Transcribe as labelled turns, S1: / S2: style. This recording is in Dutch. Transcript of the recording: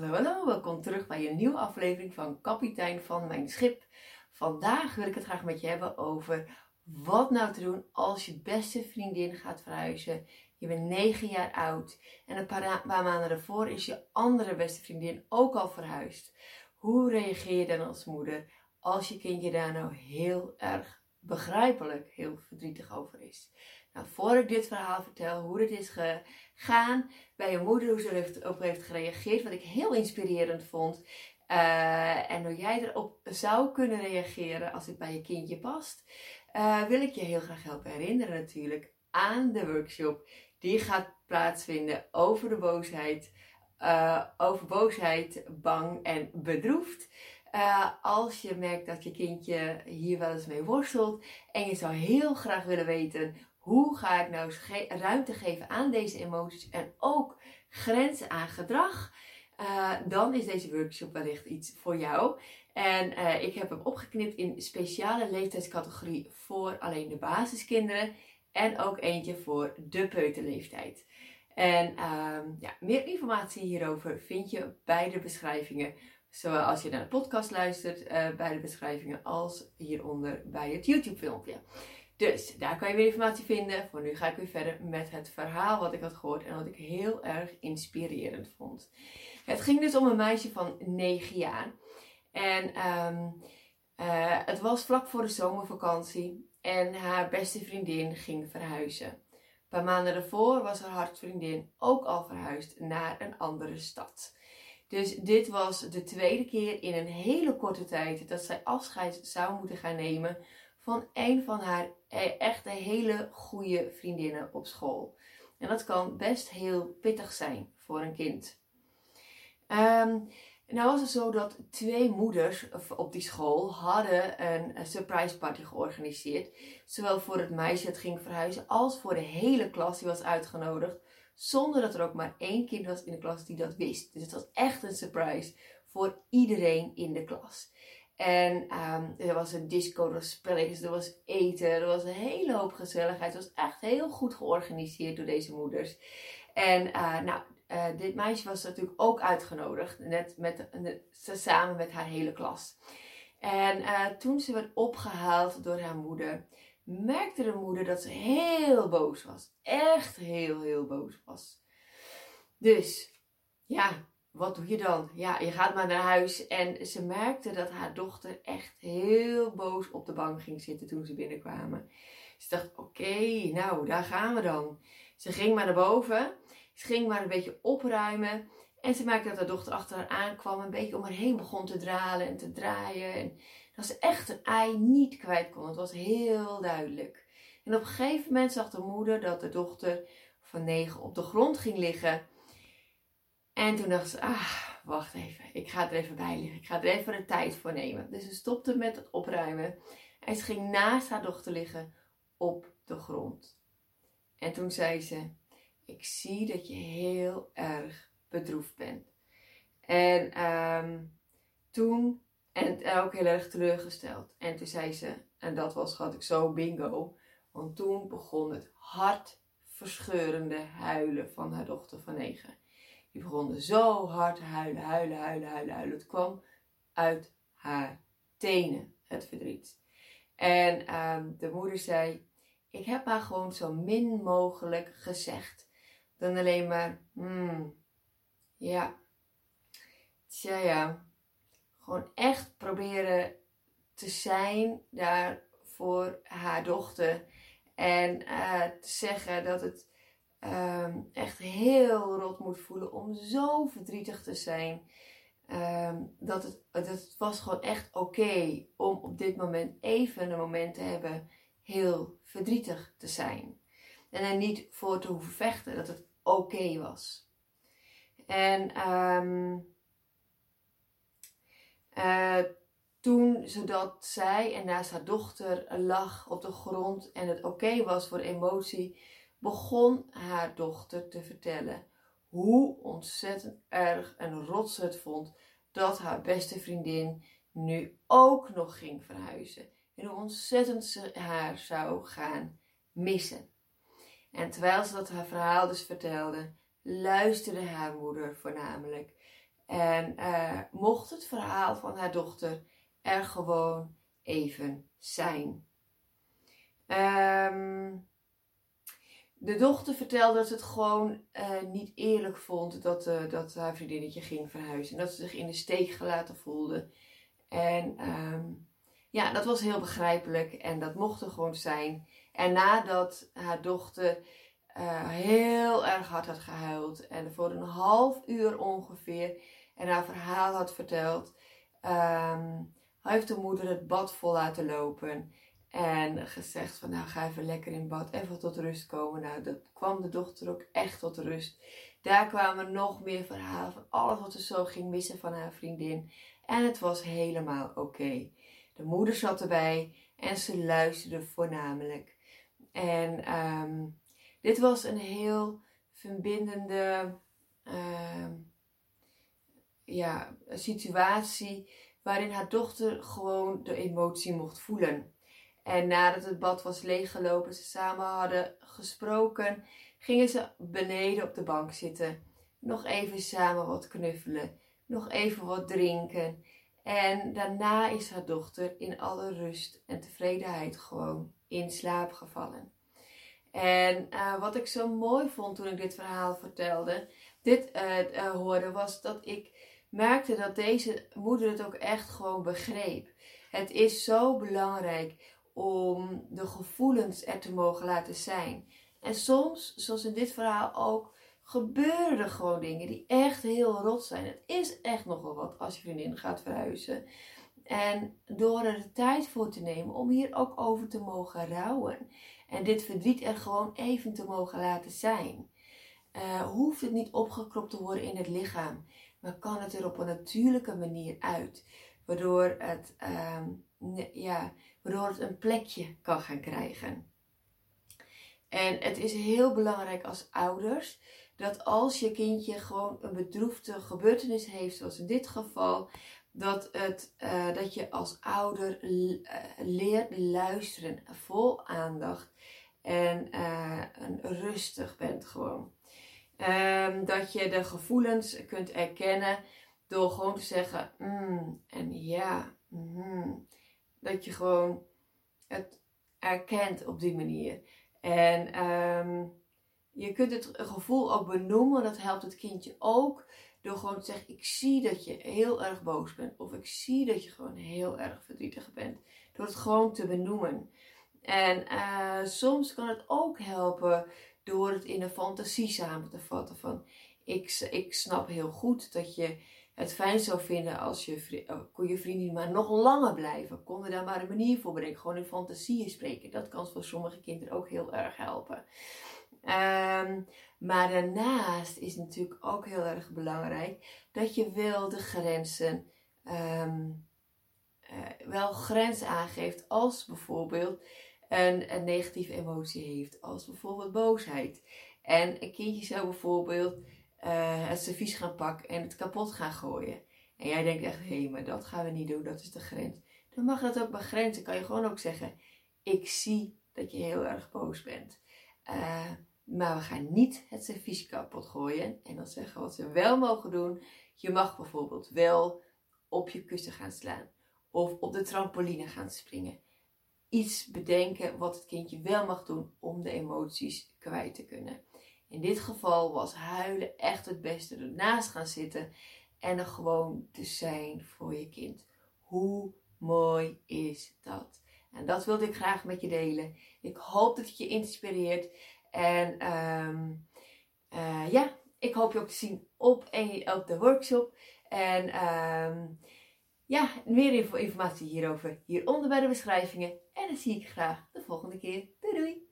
S1: Hallo, welkom terug bij een nieuwe aflevering van Kapitein van Mijn Schip. Vandaag wil ik het graag met je hebben over wat nou te doen als je beste vriendin gaat verhuizen. Je bent 9 jaar oud en een paar, paar maanden daarvoor is je andere beste vriendin ook al verhuisd. Hoe reageer je dan als moeder als je kindje daar nou heel erg begrijpelijk heel verdrietig over is? Nou, voor ik dit verhaal vertel, hoe het is gegaan bij je moeder, hoe ze erop heeft gereageerd, wat ik heel inspirerend vond. Uh, en hoe jij erop zou kunnen reageren als het bij je kindje past, uh, wil ik je heel graag helpen herinneren natuurlijk aan de workshop die gaat plaatsvinden over de boosheid, uh, over boosheid, bang en bedroefd. als je merkt dat je kindje hier wel eens mee worstelt en je zou heel graag willen weten hoe ga ik nou ruimte geven aan deze emoties en ook grenzen aan gedrag? Uh, dan is deze workshop wellicht iets voor jou. En uh, ik heb hem opgeknipt in speciale leeftijdscategorie voor alleen de basiskinderen en ook eentje voor de peuterleeftijd. En uh, ja, meer informatie hierover vind je bij de beschrijvingen. Zowel als je naar de podcast luistert, uh, bij de beschrijvingen, als hieronder bij het YouTube filmpje. Dus daar kan je weer informatie vinden. Voor nu ga ik weer verder met het verhaal wat ik had gehoord en wat ik heel erg inspirerend vond. Het ging dus om een meisje van 9 jaar. En um, uh, het was vlak voor de zomervakantie en haar beste vriendin ging verhuizen. Een paar maanden daarvoor was haar hartvriendin ook al verhuisd naar een andere stad. Dus dit was de tweede keer in een hele korte tijd dat zij afscheid zou moeten gaan nemen van een van haar e-, echte hele goede vriendinnen op school. En dat kan best heel pittig zijn voor een kind. Um, nou was het zo dat twee moeders op die school hadden een surprise party georganiseerd. Zowel voor het meisje dat ging verhuizen als voor de hele klas die was uitgenodigd. Zonder dat er ook maar één kind was in de klas die dat wist. Dus het was echt een surprise voor iedereen in de klas. En um, er was een disco, er was spelletjes, er was eten, er was een hele hoop gezelligheid. Het was echt heel goed georganiseerd door deze moeders. En uh, nou, uh, dit meisje was natuurlijk ook uitgenodigd, net met, samen met haar hele klas. En uh, toen ze werd opgehaald door haar moeder, merkte de moeder dat ze heel boos was. Echt heel, heel boos was. Dus, ja, wat doe je dan? Ja, je gaat maar naar huis. En ze merkte dat haar dochter echt heel boos op de bank ging zitten toen ze binnenkwamen. Ze dacht, oké, nou, daar gaan we dan. Ze ging maar naar boven. Ze ging maar een beetje opruimen. En ze merkte dat haar dochter achter haar aankwam. Een beetje om haar heen begon te dralen en te draaien. En dat ze echt een ei niet kwijt kon. Het was heel duidelijk. En op een gegeven moment zag de moeder dat de dochter van negen op de grond ging liggen. En toen dacht ze, ah, wacht even, ik ga er even bij liggen. Ik ga er even de tijd voor nemen. Dus ze stopte met het opruimen. En ze ging naast haar dochter liggen op de grond. En toen zei ze, ik zie dat je heel erg bedroefd bent. En um, toen, en ook heel erg teleurgesteld. En toen zei ze, en dat was, had ik zo bingo. Want toen begon het hartverscheurende huilen van haar dochter van negen. Die begon zo hard huilen, huilen, huilen, huilen, huilen. Het kwam uit haar tenen, het verdriet. En um, de moeder zei, ik heb haar gewoon zo min mogelijk gezegd. Dan alleen maar, hmm, ja, tja ja. Gewoon echt proberen te zijn daar voor haar dochter. En uh, te zeggen dat het um, echt heel rot moet voelen om zo verdrietig te zijn. Um, dat, het, dat het was gewoon echt oké om op dit moment even een moment te hebben heel verdrietig te zijn. En er niet voor te hoeven vechten, dat het oké was. En um, uh, toen ze dat zei en naast haar dochter lag op de grond en het oké was voor emotie, begon haar dochter te vertellen hoe ontzettend erg en rot ze het vond dat haar beste vriendin nu ook nog ging verhuizen. En hoe ontzettend ze haar zou gaan missen. En terwijl ze dat haar verhaal dus vertelde, luisterde haar moeder voornamelijk. En uh, mocht het verhaal van haar dochter er gewoon even zijn. Um, de dochter vertelde dat ze het gewoon uh, niet eerlijk vond dat, uh, dat haar vriendinnetje ging verhuizen. En dat ze zich in de steek gelaten voelde. En um, ja, dat was heel begrijpelijk en dat mocht er gewoon zijn. En nadat haar dochter uh, heel erg hard had gehuild en voor een half uur ongeveer en haar verhaal had verteld, um, heeft de moeder het bad vol laten lopen. En gezegd van nou ga even lekker in bad, even tot rust komen. Nou, dat kwam de dochter ook echt tot rust. Daar kwamen nog meer verhalen van alles wat ze zo ging missen van haar vriendin. En het was helemaal oké. De moeder zat erbij en ze luisterde voornamelijk. En um, dit was een heel verbindende uh, ja, situatie waarin haar dochter gewoon de emotie mocht voelen. En nadat het bad was leeggelopen, ze samen hadden gesproken, gingen ze beneden op de bank zitten. Nog even samen wat knuffelen, nog even wat drinken. En daarna is haar dochter in alle rust en tevredenheid gewoon in slaap gevallen. En uh, wat ik zo mooi vond toen ik dit verhaal vertelde, dit uh, uh, hoorde, was dat ik merkte dat deze moeder het ook echt gewoon begreep. Het is zo belangrijk om de gevoelens er te mogen laten zijn. En soms, zoals in dit verhaal ook, gebeuren er gewoon dingen die echt heel rot zijn. Het is echt nogal wat als je vriendin gaat verhuizen. En door er de tijd voor te nemen om hier ook over te mogen rouwen. En dit verdriet er gewoon even te mogen laten zijn. Uh, hoeft het niet opgekropt te worden in het lichaam. Maar kan het er op een natuurlijke manier uit. Waardoor het uh, ja, waardoor het een plekje kan gaan krijgen. En het is heel belangrijk als ouders dat als je kindje gewoon een bedroefde gebeurtenis heeft, zoals in dit geval, dat, het, uh, dat je als ouder uh, leert luisteren, vol aandacht en uh, rustig bent gewoon. Um, dat je de gevoelens kunt erkennen door gewoon te zeggen mm, en ja. Mm, dat je gewoon het erkent op die manier. En um, je kunt het gevoel ook benoemen. Dat helpt het kindje ook. Door gewoon te zeggen: Ik zie dat je heel erg boos bent. Of ik zie dat je gewoon heel erg verdrietig bent. Door het gewoon te benoemen. En uh, soms kan het ook helpen door het in een fantasie samen te vatten. Van ik, ik snap heel goed dat je het fijn zou vinden als je, oh, kon je vriendin maar nog langer blijven. Kon er daar maar een manier voor bedenken. Gewoon in fantasieën spreken. Dat kan voor sommige kinderen ook heel erg helpen. Um, maar daarnaast is natuurlijk ook heel erg belangrijk dat je wel de grenzen, um, uh, wel grenzen aangeeft als bijvoorbeeld een, een negatieve emotie heeft, als bijvoorbeeld boosheid. En een kindje zou bijvoorbeeld uh, het servies gaan pakken en het kapot gaan gooien. En jij denkt echt, hé, hey, maar dat gaan we niet doen, dat is de grens. Dan mag dat ook begrenzen. Kan je gewoon ook zeggen, ik zie dat je heel erg boos bent. Uh, maar we gaan niet het servies kapot gooien. En dan zeggen wat ze wel mogen doen. Je mag bijvoorbeeld wel op je kussen gaan slaan. Of op de trampoline gaan springen. Iets bedenken wat het kindje wel mag doen om de emoties kwijt te kunnen. In dit geval was huilen echt het beste. Ernaast gaan zitten en er gewoon te zijn voor je kind. Hoe mooi is dat? En dat wilde ik graag met je delen. Ik hoop dat het je inspireert. En um, uh, ja, ik hoop je ook te zien op, op de workshop. En um, ja, meer informatie hierover hieronder bij de beschrijvingen. En dan zie ik graag de volgende keer. Doei doei!